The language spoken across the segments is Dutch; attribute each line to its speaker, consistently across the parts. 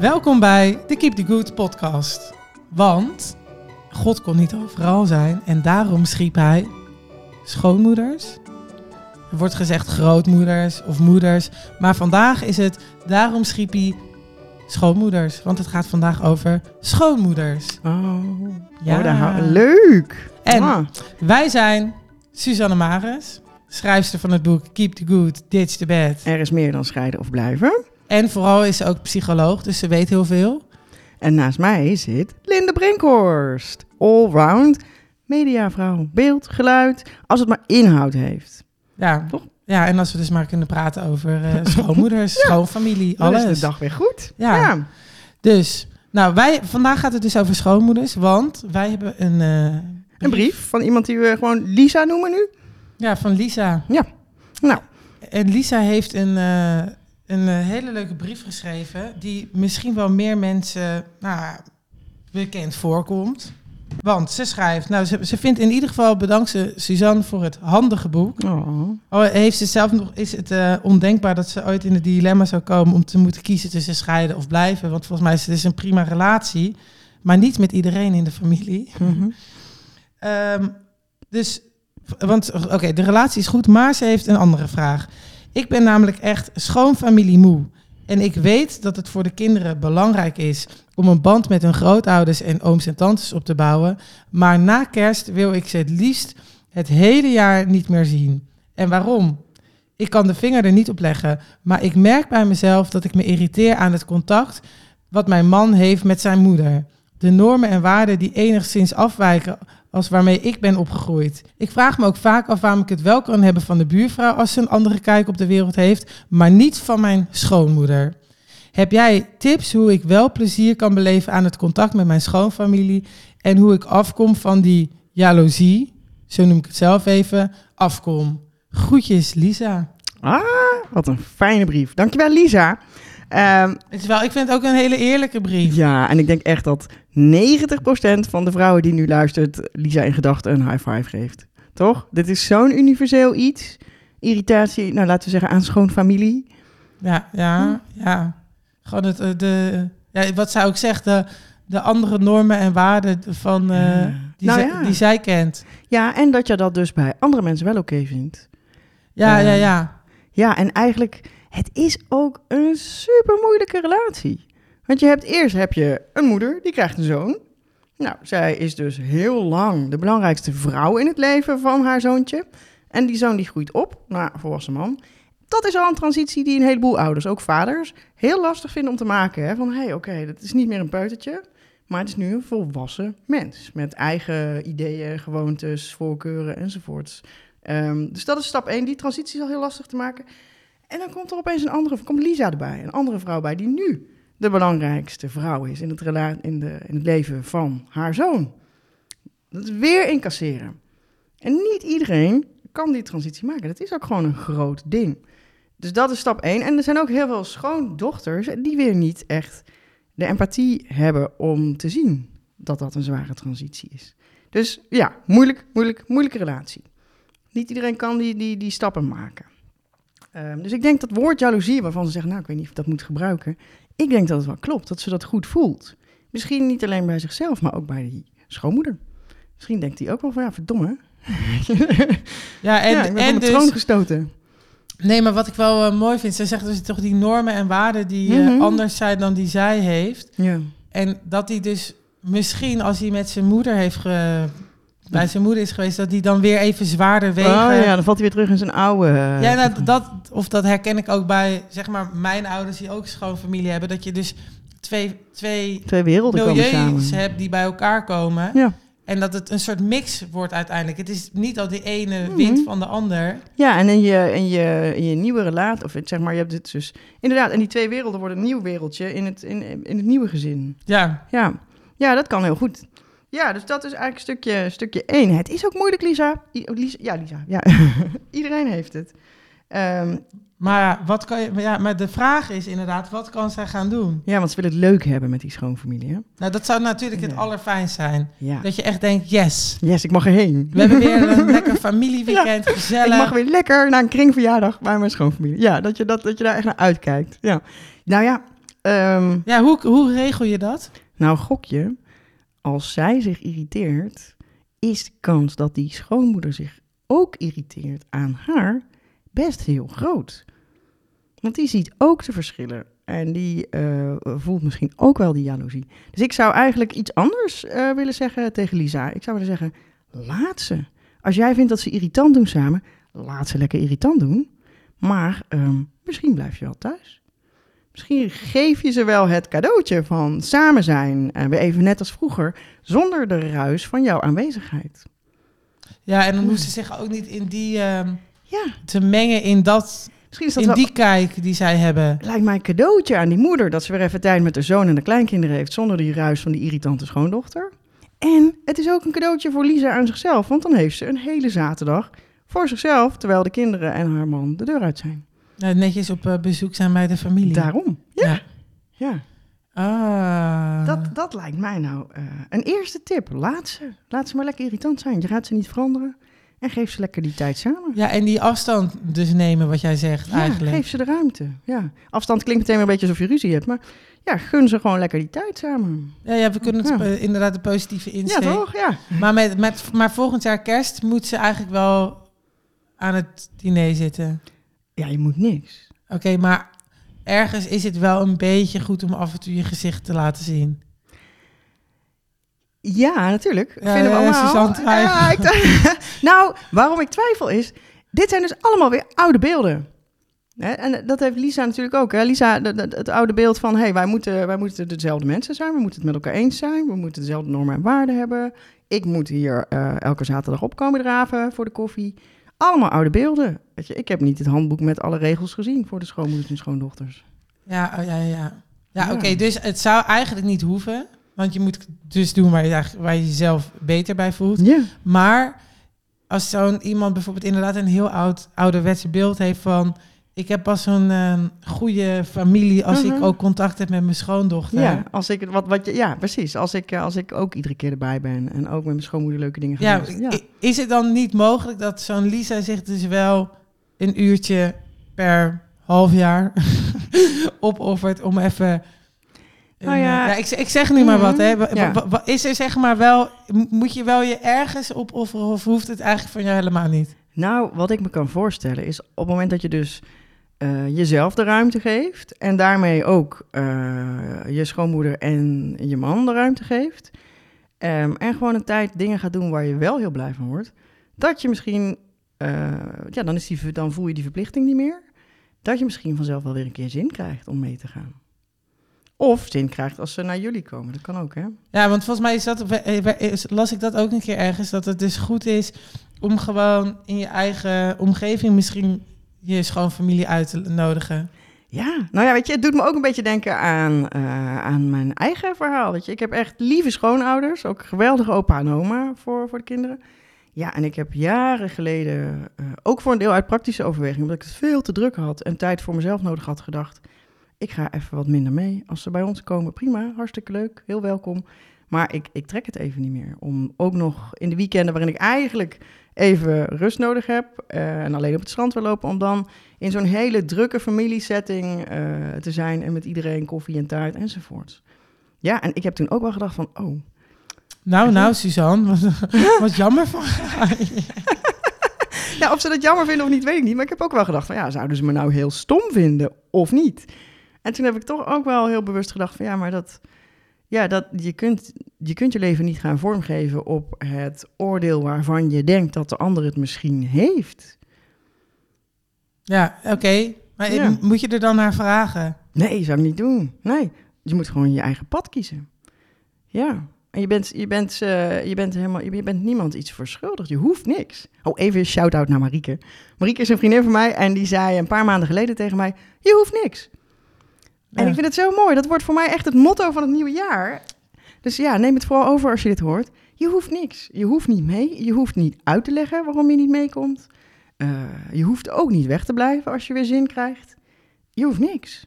Speaker 1: Welkom bij de Keep the Good podcast. Want God kon niet overal zijn en daarom schiep hij schoonmoeders. Er wordt gezegd grootmoeders of moeders, maar vandaag is het daarom schiep hij schoonmoeders. Want het gaat vandaag over schoonmoeders.
Speaker 2: Oh,
Speaker 1: Ja.
Speaker 2: oh daar leuk.
Speaker 1: En
Speaker 2: Ah,
Speaker 1: wij zijn Suzanne Maris, schrijfster van het boek Keep the Good, Ditch the Bad.
Speaker 2: er is meer dan scheiden of blijven.
Speaker 1: En vooral is ze ook psycholoog, dus ze weet heel veel.
Speaker 2: En naast mij zit Linde Brinkhorst. Allround mediavrouw. Beeld, geluid, als het maar inhoud heeft.
Speaker 1: Ja,
Speaker 2: Toch?
Speaker 1: ja en als we dus maar kunnen praten over eh, schoonmoeders, schoonfamilie,
Speaker 2: Dan
Speaker 1: alles.
Speaker 2: is de dag weer goed.
Speaker 1: Ja.
Speaker 2: ja.
Speaker 1: Dus, nou, wij, vandaag gaat het dus over schoonmoeders, want wij hebben een, eh,
Speaker 2: Een brief van iemand die we gewoon Lisa noemen nu.
Speaker 1: Ja, van Lisa.
Speaker 2: Ja. Nou.
Speaker 1: En Lisa heeft een, eh, een eh, hele leuke brief geschreven, die misschien wel meer mensen nou, bekend voorkomt. Want ze schrijft, nou, ze, ze vindt in ieder geval, bedankt ze Suzanne voor het handige boek.
Speaker 2: Oh.
Speaker 1: Oh, heeft ze zelf nog, is het eh, ondenkbaar dat ze ooit in het dilemma zou komen om te moeten kiezen tussen scheiden of blijven? Want volgens mij is het dus een prima relatie, maar niet met iedereen in de familie.
Speaker 2: Mhm.
Speaker 1: Ehm, dus, want oké, de relatie is goed, maar ze heeft een andere vraag. Ik ben namelijk echt schoonfamilie moe. En ik weet dat het voor de kinderen belangrijk is om een band met hun grootouders en ooms en tantes op te bouwen. Maar na kerst wil ik ze het liefst het hele jaar niet meer zien. En waarom? Ik kan de vinger er niet op leggen, maar ik merk bij mezelf dat ik me irriteer aan het contact wat mijn man heeft met zijn moeder. De normen en waarden die enigszins afwijken als waarmee ik ben opgegroeid. Ik vraag me ook vaak af waarom ik het wel kan hebben van de buurvrouw als ze een andere kijk op de wereld heeft, maar niet van mijn schoonmoeder. Heb jij tips hoe ik wel plezier kan beleven aan het contact met mijn schoonfamilie en hoe ik afkom van die jaloezie, zo noem ik het zelf even, afkom? Groetjes, Lisa.
Speaker 2: Ah, wat een fijne brief. Dankjewel Lisa. Ehm,
Speaker 1: Het is wel, ik vind het ook een hele eerlijke brief.
Speaker 2: ja, en ik denk echt dat 90% van de vrouwen die nu luistert Lisa in gedachten een high five geeft. Toch? Dit is zo'n universeel iets. Irritatie, nou laten we zeggen aan schoonfamilie.
Speaker 1: Ja, ja, ja. Gewoon het, eh, de, ja, wat zij ook zegt, de, de andere normen en waarden van, eh, die,
Speaker 2: Nou
Speaker 1: zij,
Speaker 2: ja.
Speaker 1: die zij kent.
Speaker 2: Ja, en dat je dat dus bij andere mensen wel oké vindt.
Speaker 1: Ja, ja, ja.
Speaker 2: Ja, en eigenlijk, het is ook een super moeilijke relatie. Want je hebt eerst heb je een moeder, die krijgt een zoon. Nou, zij is dus heel lang de belangrijkste vrouw in het leven van haar zoontje. En die zoon die groeit op naar volwassen man. Dat is al een transitie die een heleboel ouders, ook vaders, heel lastig vinden om te maken. Hè? Van, hé, hey, oké, dat is niet meer een peutertje, maar het is nu een volwassen mens. Met eigen ideeën, gewoontes, voorkeuren enzovoorts. Ehm, dus dat is stap 1. Die transitie is al heel lastig te maken. En dan komt er opeens een andere, komt Lisa erbij, een andere vrouw bij, die nu de belangrijkste vrouw is in het, in de, in het leven van haar zoon. Dat is weer incasseren. En niet iedereen kan die transitie maken. Dat is ook gewoon een groot ding. Dus dat is stap 1. En er zijn ook heel veel schoondochters die weer niet echt de empathie hebben om te zien dat dat een zware transitie is. Dus ja, moeilijk, moeilijk, moeilijke relatie. Niet iedereen kan die, die, die stappen maken. Ehm, dus ik denk dat woord jaloezie, waarvan ze zeggen, nou, ik weet niet of ik dat moet gebruiken. Ik denk dat het wel klopt, dat ze dat goed voelt. Misschien niet alleen bij zichzelf, maar ook bij die schoonmoeder. Misschien denkt hij ook wel van, ja, verdomme.
Speaker 1: Ja, en,
Speaker 2: ja, ik ben
Speaker 1: en dus,
Speaker 2: troon gestoten.
Speaker 1: nee, maar wat ik wel eh, mooi vind, zij zegt dus toch die normen en waarden die eh,
Speaker 2: Mhm.
Speaker 1: anders zijn dan die zij heeft.
Speaker 2: Ja.
Speaker 1: En dat hij dus misschien als hij met zijn moeder heeft ge, bij zijn moeder is geweest, dat die dan weer even zwaarder wegen.
Speaker 2: Oh ja, dan valt hij weer terug in zijn oude... eh,
Speaker 1: Ja, nou, dat, of dat herken ik ook bij, zeg maar, mijn ouders die ook schoonfamilie hebben. Dat je dus twee, twee
Speaker 2: Twee werelden komen samen.
Speaker 1: hebt die bij elkaar komen.
Speaker 2: Ja.
Speaker 1: En dat het een soort mix wordt uiteindelijk. Het is niet dat de ene
Speaker 2: Mhm.
Speaker 1: wint van de ander.
Speaker 2: Ja, en in je, in je, in je nieuwe relatie, of zeg maar, je hebt dit dus... Inderdaad, en die twee werelden worden een nieuw wereldje in het, in, in het nieuwe gezin.
Speaker 1: Ja,
Speaker 2: Ja. ja, dat kan heel goed. Ja, dus dat is eigenlijk stukje, stukje één. Het is ook moeilijk, Lisa. I- Lisa ja, Lisa. Ja. Iedereen heeft het. Ehm,
Speaker 1: maar, wat kan je, maar ja, maar de vraag is inderdaad, wat kan zij gaan doen?
Speaker 2: ja, want ze willen het leuk hebben met die schoonfamilie, hè?
Speaker 1: Nou, dat zou natuurlijk het allerfijnst zijn.
Speaker 2: Ja.
Speaker 1: Dat je echt denkt, yes,
Speaker 2: Yes, ik mag erheen.
Speaker 1: we hebben weer een lekker familieweekend,
Speaker 2: Ik
Speaker 1: gezellig.
Speaker 2: mag weer lekker naar een kringverjaardag bij mijn schoonfamilie. Ja, dat je, dat, dat je daar echt naar uitkijkt. Ja. Nou ja, Ehm,
Speaker 1: Ja, hoe, hoe regel je dat?
Speaker 2: nou, gok je, als zij zich irriteert, is de kans dat die schoonmoeder zich ook irriteert aan haar best heel groot. Want die ziet ook de verschillen. En die eh, voelt misschien ook wel die jaloezie. Dus ik zou eigenlijk iets anders eh, willen zeggen tegen Lisa. Ik zou willen zeggen, laat ze. Als jij vindt dat ze irritant doen samen, laat ze lekker irritant doen. Maar ehm, misschien blijf je wel thuis. Misschien geef je ze wel het cadeautje van samen zijn. En weer even net als vroeger, zonder de ruis van jouw aanwezigheid.
Speaker 1: Ja, en dan hoeft ze zich ook niet in die ehm,
Speaker 2: Ja,
Speaker 1: te mengen in dat,
Speaker 2: misschien is dat
Speaker 1: in
Speaker 2: wel...
Speaker 1: die kijk die zij hebben.
Speaker 2: Lijkt mij een cadeautje aan die moeder dat ze weer even tijd met haar zoon en de kleinkinderen heeft zonder die ruis van die irritante schoondochter. En het is ook een cadeautje voor Lisa aan zichzelf, want dan heeft ze een hele zaterdag voor zichzelf, terwijl de kinderen en haar man de deur uit zijn.
Speaker 1: Nou, netjes op eh, bezoek zijn bij de familie.
Speaker 2: Daarom. Ja.
Speaker 1: Ja.
Speaker 2: ja.
Speaker 1: Ah.
Speaker 2: Dat, dat lijkt mij nou eh, een eerste tip. Laat ze. Laat ze maar lekker irritant zijn. Je gaat ze niet veranderen. En geef ze lekker die tijd samen.
Speaker 1: Ja, en die afstand dus nemen, wat jij zegt
Speaker 2: Ja,
Speaker 1: eigenlijk.
Speaker 2: geef ze de ruimte. Ja. Afstand klinkt meteen een beetje alsof je ruzie hebt. Maar ja, gun ze gewoon lekker die tijd samen.
Speaker 1: Ja, ja, we kunnen het
Speaker 2: Ja.
Speaker 1: eh, inderdaad de positieve
Speaker 2: Ja,
Speaker 1: insteek.
Speaker 2: toch? Ja.
Speaker 1: Maar, met, met, maar volgend jaar kerst moet ze eigenlijk wel aan het diner zitten.
Speaker 2: Ja, je moet niks.
Speaker 1: Oké, maar ergens is het wel een beetje goed om af en toe je gezicht te laten zien.
Speaker 2: Ja, natuurlijk.
Speaker 1: Ja,
Speaker 2: Vinden we
Speaker 1: ja,
Speaker 2: allemaal. Ja, nou, waarom ik twijfel is... Dit zijn dus allemaal weer oude beelden. En dat heeft Lisa natuurlijk ook. Hè? Lisa, het oude beeld van... hey, wij, moeten, wij moeten dezelfde mensen zijn. We moeten het met elkaar eens zijn. We moeten dezelfde normen en waarden hebben. Ik moet hier eh, elke zaterdag opkomen draven voor de koffie. Allemaal oude beelden. Weet je, ik heb niet het handboek met alle regels gezien... voor de schoonmoeders en schoondochters.
Speaker 1: Ja, oh, ja, ja. Ja,
Speaker 2: Ja.
Speaker 1: oké, dus het zou eigenlijk niet hoeven. Want je moet dus doen waar je, waar je jezelf beter bij voelt.
Speaker 2: Ja.
Speaker 1: Maar als zo'n iemand bijvoorbeeld inderdaad een heel oud ouderwetse beeld heeft van... Ik heb pas zo'n eh, goede familie als
Speaker 2: Mhm.
Speaker 1: ik ook contact heb met mijn schoondochter.
Speaker 2: Ja, als ik, wat, wat, ja, precies. Als ik, eh, als ik ook iedere keer erbij ben en ook met mijn schoonmoeder leuke dingen ga
Speaker 1: Ja,
Speaker 2: doen. Ja,
Speaker 1: is het dan niet mogelijk dat zo'n Lisa zich dus wel een uurtje per half jaar opoffert om even...
Speaker 2: Nou ja.
Speaker 1: eh, ik, ik zeg nu maar wat, hè.
Speaker 2: Ja.
Speaker 1: wa- Is er zeg maar wel... Moet je wel je ergens opofferen of hoeft het eigenlijk van jou helemaal niet?
Speaker 2: Nou, wat ik me kan voorstellen is op het moment dat je dus eh, jezelf de ruimte geeft en daarmee ook eh, je schoonmoeder en je man de ruimte geeft ehm, en gewoon een tijd dingen gaat doen waar je wel heel blij van wordt, dat je misschien, eh, ja, dan, is die, dan voel je die verplichting niet meer, dat je misschien vanzelf wel weer een keer zin krijgt om mee te gaan. Of zin krijgt als ze naar jullie komen, dat kan ook, hè?
Speaker 1: Ja, want volgens mij is dat, las ik dat ook een keer ergens, dat het dus goed is om gewoon in je eigen omgeving misschien je schoonfamilie uit te nodigen.
Speaker 2: Ja, nou ja, weet je, het doet me ook een beetje denken aan, eh, aan mijn eigen verhaal. Weet je, ik heb echt lieve schoonouders, ook geweldige opa en oma voor, voor de kinderen. Ja, en ik heb jaren geleden, eh, ook voor een deel uit praktische overweging, omdat ik het veel te druk had en tijd voor mezelf nodig had, gedacht: ik ga even wat minder mee. Als ze bij ons komen, prima, hartstikke leuk, heel welkom. Maar ik, ik trek het even niet meer. Om ook nog in de weekenden waarin ik eigenlijk even rust nodig heb eh, en alleen op het strand wil lopen, om dan in zo'n hele drukke familiesetting eh, te zijn en met iedereen koffie en taart enzovoorts. Ja, en ik heb toen ook wel gedacht van, oh,
Speaker 1: Nou, nou, Suzanne, wat, wat jammer van.
Speaker 2: ja, of ze dat jammer vinden of niet, weet ik niet. Maar ik heb ook wel gedacht van, ja, zouden ze me nou heel stom vinden of niet? En toen heb ik toch ook wel heel bewust gedacht van, ja, maar dat, ja, dat je kunt, je kunt je leven niet gaan vormgeven op het oordeel waarvan je denkt dat de ander het misschien heeft.
Speaker 1: Ja, oké. Maar
Speaker 2: Ja.
Speaker 1: moet je er dan naar vragen?
Speaker 2: Nee, zou ik niet doen. Nee, je moet gewoon je eigen pad kiezen. Ja, en je bent, je bent, eh, je bent, helemaal, je bent niemand iets verschuldigd. Je hoeft niks. Oh, even een shout-out naar Marieke. Marieke is een vriendin van mij en die zei een paar maanden geleden tegen mij... Je hoeft niks. En ik vind het zo mooi. Dat wordt voor mij echt het motto van het nieuwe jaar. Dus ja, neem het vooral over als je dit hoort. Je hoeft niks. Je hoeft niet mee. Je hoeft niet uit te leggen waarom je niet meekomt. Eh, je hoeft ook niet weg te blijven als je weer zin krijgt. Je hoeft niks.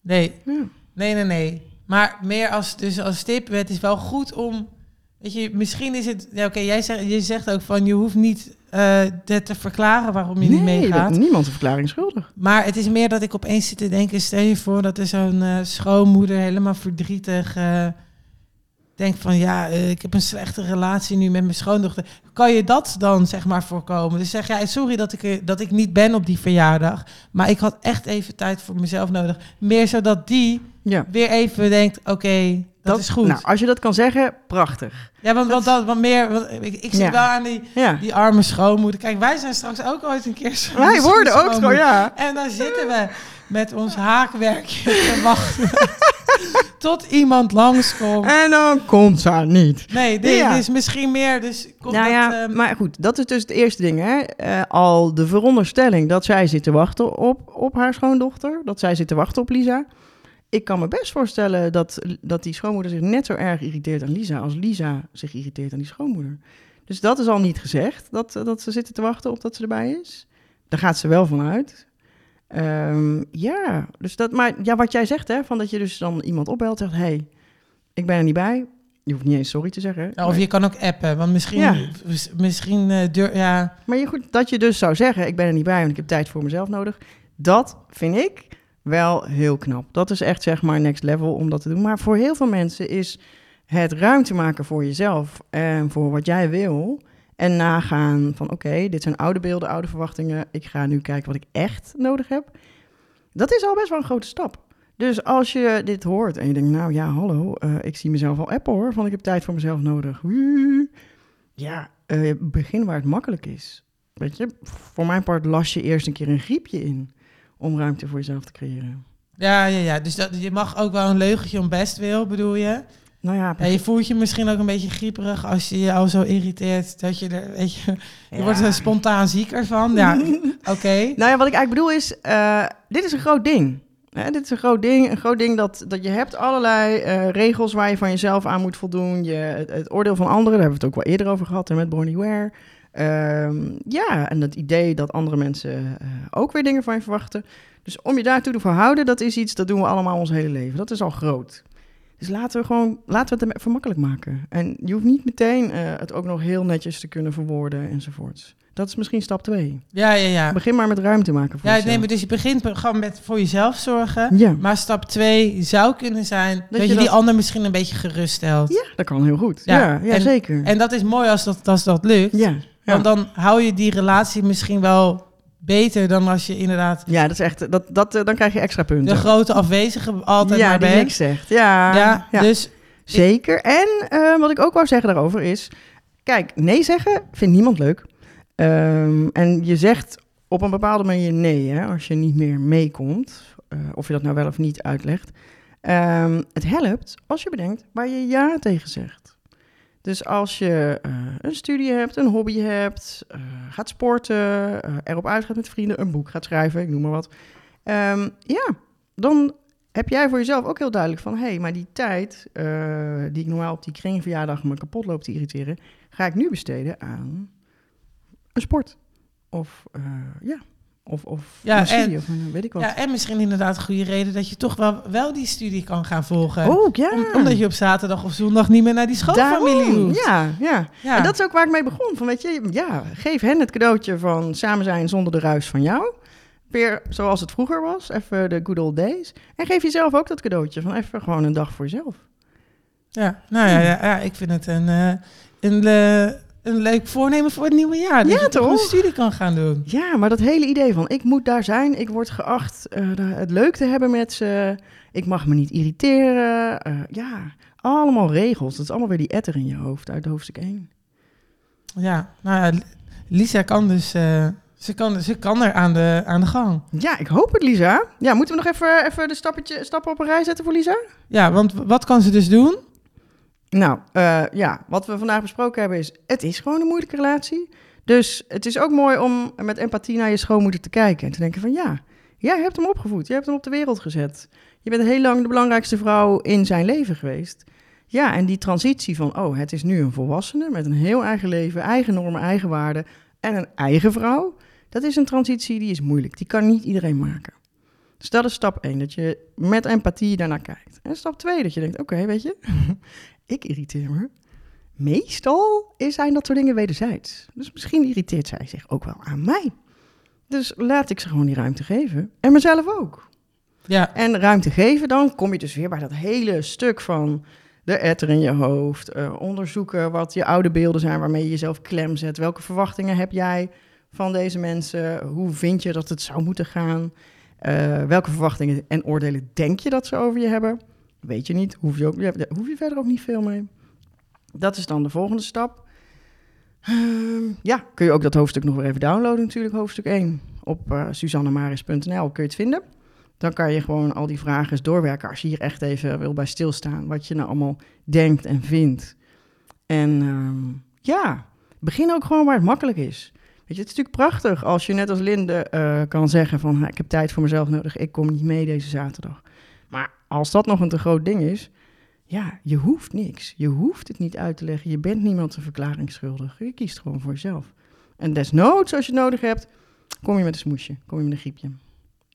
Speaker 1: Nee,
Speaker 2: Ja.
Speaker 1: nee, nee, nee. Maar meer als, dus als tip, het is wel goed om Weet je, misschien is het... Ja, Oké, jij zegt, je zegt ook van... Je hoeft niet eh, dit te verklaren waarom je niet meegaat.
Speaker 2: dat- niemand een verklaring schuldig.
Speaker 1: Maar het is meer dat ik opeens zit te denken... Stel je voor dat er zo'n eh, schoonmoeder helemaal verdrietig... eh denkt van... Ja, eh, ik heb een slechte relatie nu met mijn schoondochter. Kan je dat dan zeg maar voorkomen? Dus zeg jij, sorry dat ik, er- dat ik niet ben op die verjaardag. Maar ik had echt even tijd voor mezelf nodig. Meer zodat die
Speaker 2: Ja.
Speaker 1: weer even denkt... Oké, dat, is goed.
Speaker 2: Nou, als je dat kan zeggen, prachtig.
Speaker 1: ja, want, want, dat, want meer... Want ik, ik zit
Speaker 2: Ja.
Speaker 1: wel aan die,
Speaker 2: Ja.
Speaker 1: die arme schoonmoeder. Kijk, wij zijn straks ook ooit een keer zo.
Speaker 2: Wij worden ook zo, ja.
Speaker 1: En dan zitten we met ons haakwerkje te wachten. Tot iemand langskomt.
Speaker 2: En dan komt ze niet.
Speaker 1: Nee, dit
Speaker 2: Ja.
Speaker 1: is misschien meer. Dus komt
Speaker 2: nou
Speaker 1: dat,
Speaker 2: ja,
Speaker 1: ehm,
Speaker 2: maar goed, dat is dus het eerste ding. Hè? Eh, al de veronderstelling dat zij zit te wachten op, op haar schoondochter. Dat zij zit te wachten op Lisa. Ik kan me best voorstellen dat, dat die schoonmoeder zich net zo erg irriteert aan Lisa... als Lisa zich irriteert aan die schoonmoeder. Dus dat is al niet gezegd, dat, dat ze zitten te wachten op dat ze erbij is. Daar gaat ze wel van uit. Ehm, ja, dus dat, maar ja, wat jij zegt, hè, van dat je dus dan iemand opbelt en zegt... hey, ik ben er niet bij. Je hoeft niet eens sorry te zeggen.
Speaker 1: of je kan ook appen. Want misschien,
Speaker 2: Ja.
Speaker 1: misschien eh, deur, ja,
Speaker 2: Maar je goed, dat je dus zou zeggen, ik ben er niet bij, want ik heb tijd voor mezelf nodig. Dat vind ik wel heel knap. Dat is echt zeg maar next level om dat te doen. Maar voor heel veel mensen is het ruimte maken voor jezelf en voor wat jij wil. En nagaan van oké, dit zijn oude beelden, oude verwachtingen. Ik ga nu kijken wat ik echt nodig heb. Dat is al best wel een grote stap. Dus als je dit hoort en je denkt, nou ja, hallo, eh, ik zie mezelf al appen hoor, van ik heb tijd voor mezelf nodig. Ja, begin waar het makkelijk is. Weet je, voor mijn part las je eerst een keer een griepje in om ruimte voor jezelf te creëren.
Speaker 1: ja, ja, ja. Dus dat, je mag ook wel een leugentje om best wil, bedoel je?
Speaker 2: Nou ja,
Speaker 1: Ja, je voelt je misschien ook een beetje grieperig als je je al zo irriteert dat je er, weet je, je
Speaker 2: Ja.
Speaker 1: wordt er spontaan zieker van. Ja, oké.
Speaker 2: Nou ja, wat ik eigenlijk bedoel is, eh, dit is een groot ding. Hè, dit is een groot ding. Een groot ding dat, dat je hebt allerlei eh, regels waar je van jezelf aan moet voldoen. Je, het, het oordeel van anderen, daar hebben we het ook wel eerder over gehad met Bonnie Ware. Ehm, ja, en het idee dat andere mensen eh, ook weer dingen van je verwachten. Dus om je daartoe te verhouden, dat is iets, dat doen we allemaal ons hele leven. Dat is al groot. Dus laten we gewoon, laten we het makkelijk maken. En je hoeft niet meteen eh, het ook nog heel netjes te kunnen verwoorden enzovoorts. Dat is misschien stap twee.
Speaker 1: Ja, ja, ja.
Speaker 2: Begin maar met ruimte maken voor
Speaker 1: Ja,
Speaker 2: jezelf.
Speaker 1: nee, maar dus je begint gewoon met voor jezelf zorgen.
Speaker 2: Ja.
Speaker 1: Maar stap twee zou kunnen zijn dat,
Speaker 2: je
Speaker 1: je, die ander misschien een beetje gerust stelt.
Speaker 2: ja, dat kan heel goed.
Speaker 1: Ja,
Speaker 2: Ja, ja,
Speaker 1: en-
Speaker 2: zeker.
Speaker 1: En dat is mooi als dat, als dat lukt.
Speaker 2: ja, ja.
Speaker 1: Want dan hou je die relatie misschien wel beter dan als je inderdaad
Speaker 2: ja, dat is echt, dat, dat, eh, dan krijg je extra punten.
Speaker 1: de grote afwezige altijd
Speaker 2: ja,
Speaker 1: maar
Speaker 2: die niks zegt. Ja,
Speaker 1: Ja,
Speaker 2: ja,
Speaker 1: dus
Speaker 2: zeker. En eh, wat ik ook wou zeggen daarover is, kijk, nee zeggen vindt niemand leuk. Ehm, en je zegt op een bepaalde manier nee, hè, als je niet meer meekomt. eh, of je dat nou wel of niet uitlegt. Ehm, het helpt als je bedenkt waar je ja tegen zegt. Dus als je eh, een studie hebt, een hobby hebt, eh, gaat sporten, eh, erop uitgaat met vrienden, een boek gaat schrijven, ik noem maar wat. Ehm, ja, dan heb jij voor jezelf ook heel duidelijk van... hé, hey, maar die tijd die ik normaal op die kringverjaardag me kapot loop te irriteren... ga ik nu besteden aan een sport. Of ja, of, of
Speaker 1: Ja,
Speaker 2: een studie,
Speaker 1: en-
Speaker 2: of een, weet ik wat.
Speaker 1: ja, en misschien inderdaad een goede reden dat je toch wel, wel die studie kan gaan volgen.
Speaker 2: Ook, ja.
Speaker 1: Om- omdat je op zaterdag of zondag niet meer naar die schoolfamilie hoeft.
Speaker 2: Ja, ja.
Speaker 1: Ja.
Speaker 2: En dat is ook waar ik mee begon. Van, weet je, ja, geef hen het cadeautje van samen zijn zonder de ruis van jou. Weer zoals het vroeger was, even de good old days. En geef jezelf ook dat cadeautje van even gewoon een dag voor jezelf.
Speaker 1: Ja, nou ja, ja, ja, ik vind het een, eh, een, eh, een leuk voornemen voor het nieuwe jaar. Dat
Speaker 2: Ja,
Speaker 1: je toch een studie kan gaan doen.
Speaker 2: Ja, maar dat hele idee van ik moet daar zijn, ik word geacht eh, het leuk te hebben met ze, ik mag me niet irriteren. eh, ja, allemaal regels. Dat is allemaal weer die etter in je hoofd uit hoofdstuk 1.
Speaker 1: Ja, nou ja, Lisa kan dus... eh, ze, kan, ze kan er aan de, aan de gang.
Speaker 2: Ja, ik hoop het, Lisa. Ja, moeten we nog even, even de stappetje, stappen op een rij zetten voor Lisa?
Speaker 1: Ja, want wat kan ze dus doen?
Speaker 2: Nou, eh, ja, wat we vandaag besproken hebben is, het is gewoon een moeilijke relatie. Dus het is ook mooi om met empathie naar je schoonmoeder te kijken en te denken van ja, jij hebt hem opgevoed, jij hebt hem op de wereld gezet. Je bent heel lang de belangrijkste vrouw in zijn leven geweest. Ja, en die transitie van, oh, het is nu een volwassene met een heel eigen leven, eigen normen, eigen waarden en een eigen vrouw. Dat is een transitie die is moeilijk, die kan niet iedereen maken. Dus dat is stap 1, dat je met empathie daarnaar kijkt. En stap 2, dat je denkt, oké, weet je, ik irriteer me. meestal is- zijn dat soort dingen wederzijds. Dus misschien irriteert zij zich ook wel aan mij. Dus laat ik ze gewoon die ruimte geven. En mezelf ook.
Speaker 1: Ja,
Speaker 2: En ruimte geven, dan kom je dus weer bij dat hele stuk van de etter in je hoofd. eh, onderzoeken wat je oude beelden zijn waarmee je jezelf klem zet. Welke verwachtingen heb jij van deze mensen? Hoe vind je dat het zou moeten gaan? Eh, welke verwachtingen en oordelen denk je dat ze over je hebben? Weet je niet, hoef je, ook, hoef je verder ook niet veel mee. Dat is dan de volgende stap. Ehm, ja, kun je ook dat hoofdstuk nog weer even downloaden natuurlijk, hoofdstuk 1. Op uh, suzannemaris.nl kun je het vinden. Dan kan je gewoon al die vragen eens doorwerken als je hier echt even wil bij stilstaan. Wat je nou allemaal denkt en vindt. En ehm, ja, begin ook gewoon waar het makkelijk is. Weet je, het is natuurlijk prachtig als je net als Linde eh, kan zeggen van... ik heb tijd voor mezelf nodig, ik kom niet mee deze zaterdag. Maar als dat nog een te groot ding is... ja, je hoeft niks. Je hoeft het niet uit te leggen. Je bent niemand een verklaring schuldig. Je kiest gewoon voor jezelf. En desnoods, als je het nodig hebt, kom je met een smoesje. Kom je met een griepje.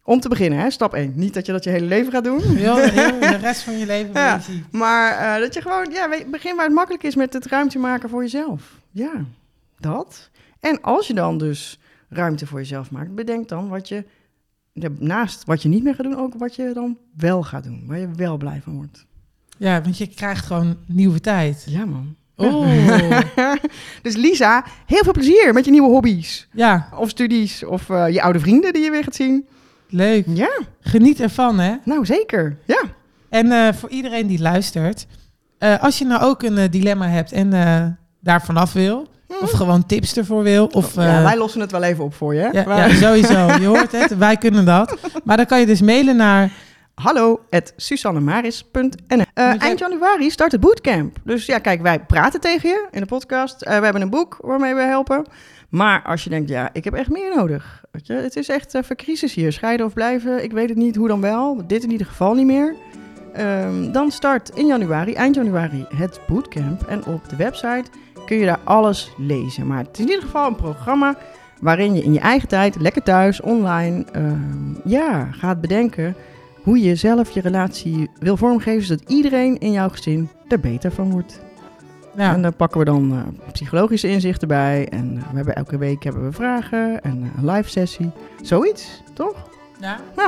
Speaker 2: Om te beginnen, hè, stap 1. Niet dat je dat je hele leven gaat doen.
Speaker 1: heel, heel de rest van je leven
Speaker 2: Ja. Maar eh, dat je gewoon, ja, begin waar het makkelijk is met het ruimte maken voor jezelf. Ja, dat. En als je dan dus ruimte voor jezelf maakt, bedenk dan wat je, naast wat je niet meer gaat doen, ook wat je dan wel gaat doen. Waar je wel blij van wordt.
Speaker 1: Ja, want je krijgt gewoon nieuwe tijd.
Speaker 2: Ja, man.
Speaker 1: Oh,
Speaker 2: dus Lisa, heel veel plezier met je nieuwe hobby's.
Speaker 1: ja,
Speaker 2: Of studies, of eh, je oude vrienden die je weer gaat zien.
Speaker 1: leuk.
Speaker 2: Ja,
Speaker 1: Geniet ervan, hè.
Speaker 2: nou zeker. Ja.
Speaker 1: En eh, voor iedereen die luistert, eh, als je nou ook een dilemma hebt en daar vanaf wil, of gewoon tips ervoor wil, of...
Speaker 2: ja,
Speaker 1: eh,
Speaker 2: wij lossen het wel even op voor je.
Speaker 1: ja, sowieso. Je hoort het, wij kunnen dat. Maar dan kan je dus mailen naar...
Speaker 2: Hallo, at susannemaris.nl. Eh,
Speaker 1: jij-
Speaker 2: eind januari start het bootcamp. Dus ja, kijk, wij praten tegen je in de podcast. Eh, we hebben een boek waarmee we helpen. Maar als je denkt, ja, ik heb echt meer nodig. Weet je, het is echt even crisis hier. Scheiden of blijven, ik weet het niet, hoe dan wel. Dit in ieder geval niet meer. Ehm, dan start in januari, eind januari, het bootcamp. En op de website kun je daar alles lezen. Maar het is in ieder geval een programma waarin je in je eigen tijd, lekker thuis, online, ehm, ja, gaat bedenken hoe je zelf je relatie wil vormgeven, zodat iedereen in jouw gezin er beter van wordt.
Speaker 1: Ja,
Speaker 2: En daar pakken we dan eh, psychologische inzichten bij. En eh, we hebben elke week hebben we vragen en eh, een live sessie. Zoiets, toch?
Speaker 1: ja.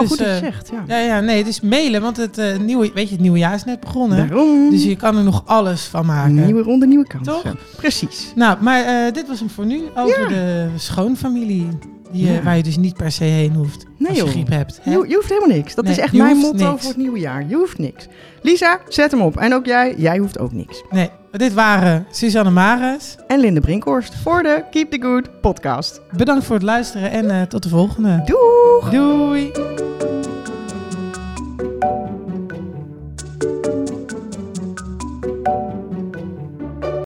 Speaker 1: Dus,
Speaker 2: goed dat je
Speaker 1: eh,
Speaker 2: zegt, ja.
Speaker 1: ja, ja, nee, dus mailen, want het eh, nieuwe, weet je, het nieuwe jaar is net begonnen.
Speaker 2: Daarom.
Speaker 1: Dus je kan er nog alles van maken.
Speaker 2: Nieuwe ronde, nieuwe kansen.
Speaker 1: Toch?
Speaker 2: Precies.
Speaker 1: Nou, maar eh, dit was hem voor nu over de schoonfamilie. Die,
Speaker 2: Ja.
Speaker 1: Waar je dus niet per se heen hoeft
Speaker 2: Nee,
Speaker 1: als je
Speaker 2: joh.
Speaker 1: griep hebt. hè?
Speaker 2: Je, je hoeft helemaal niks. Dat
Speaker 1: Nee,
Speaker 2: is echt mijn motto
Speaker 1: niks.
Speaker 2: voor het nieuwe jaar. Je hoeft niks. Lisa, zet hem op. En ook jij, jij hoeft ook niks.
Speaker 1: Nee, dit waren Suzanne Mares.
Speaker 2: En Linde Brinkhorst voor de Keep the Good podcast.
Speaker 1: Bedankt voor het luisteren en eh, tot de volgende.
Speaker 2: Doeg!
Speaker 1: Doei!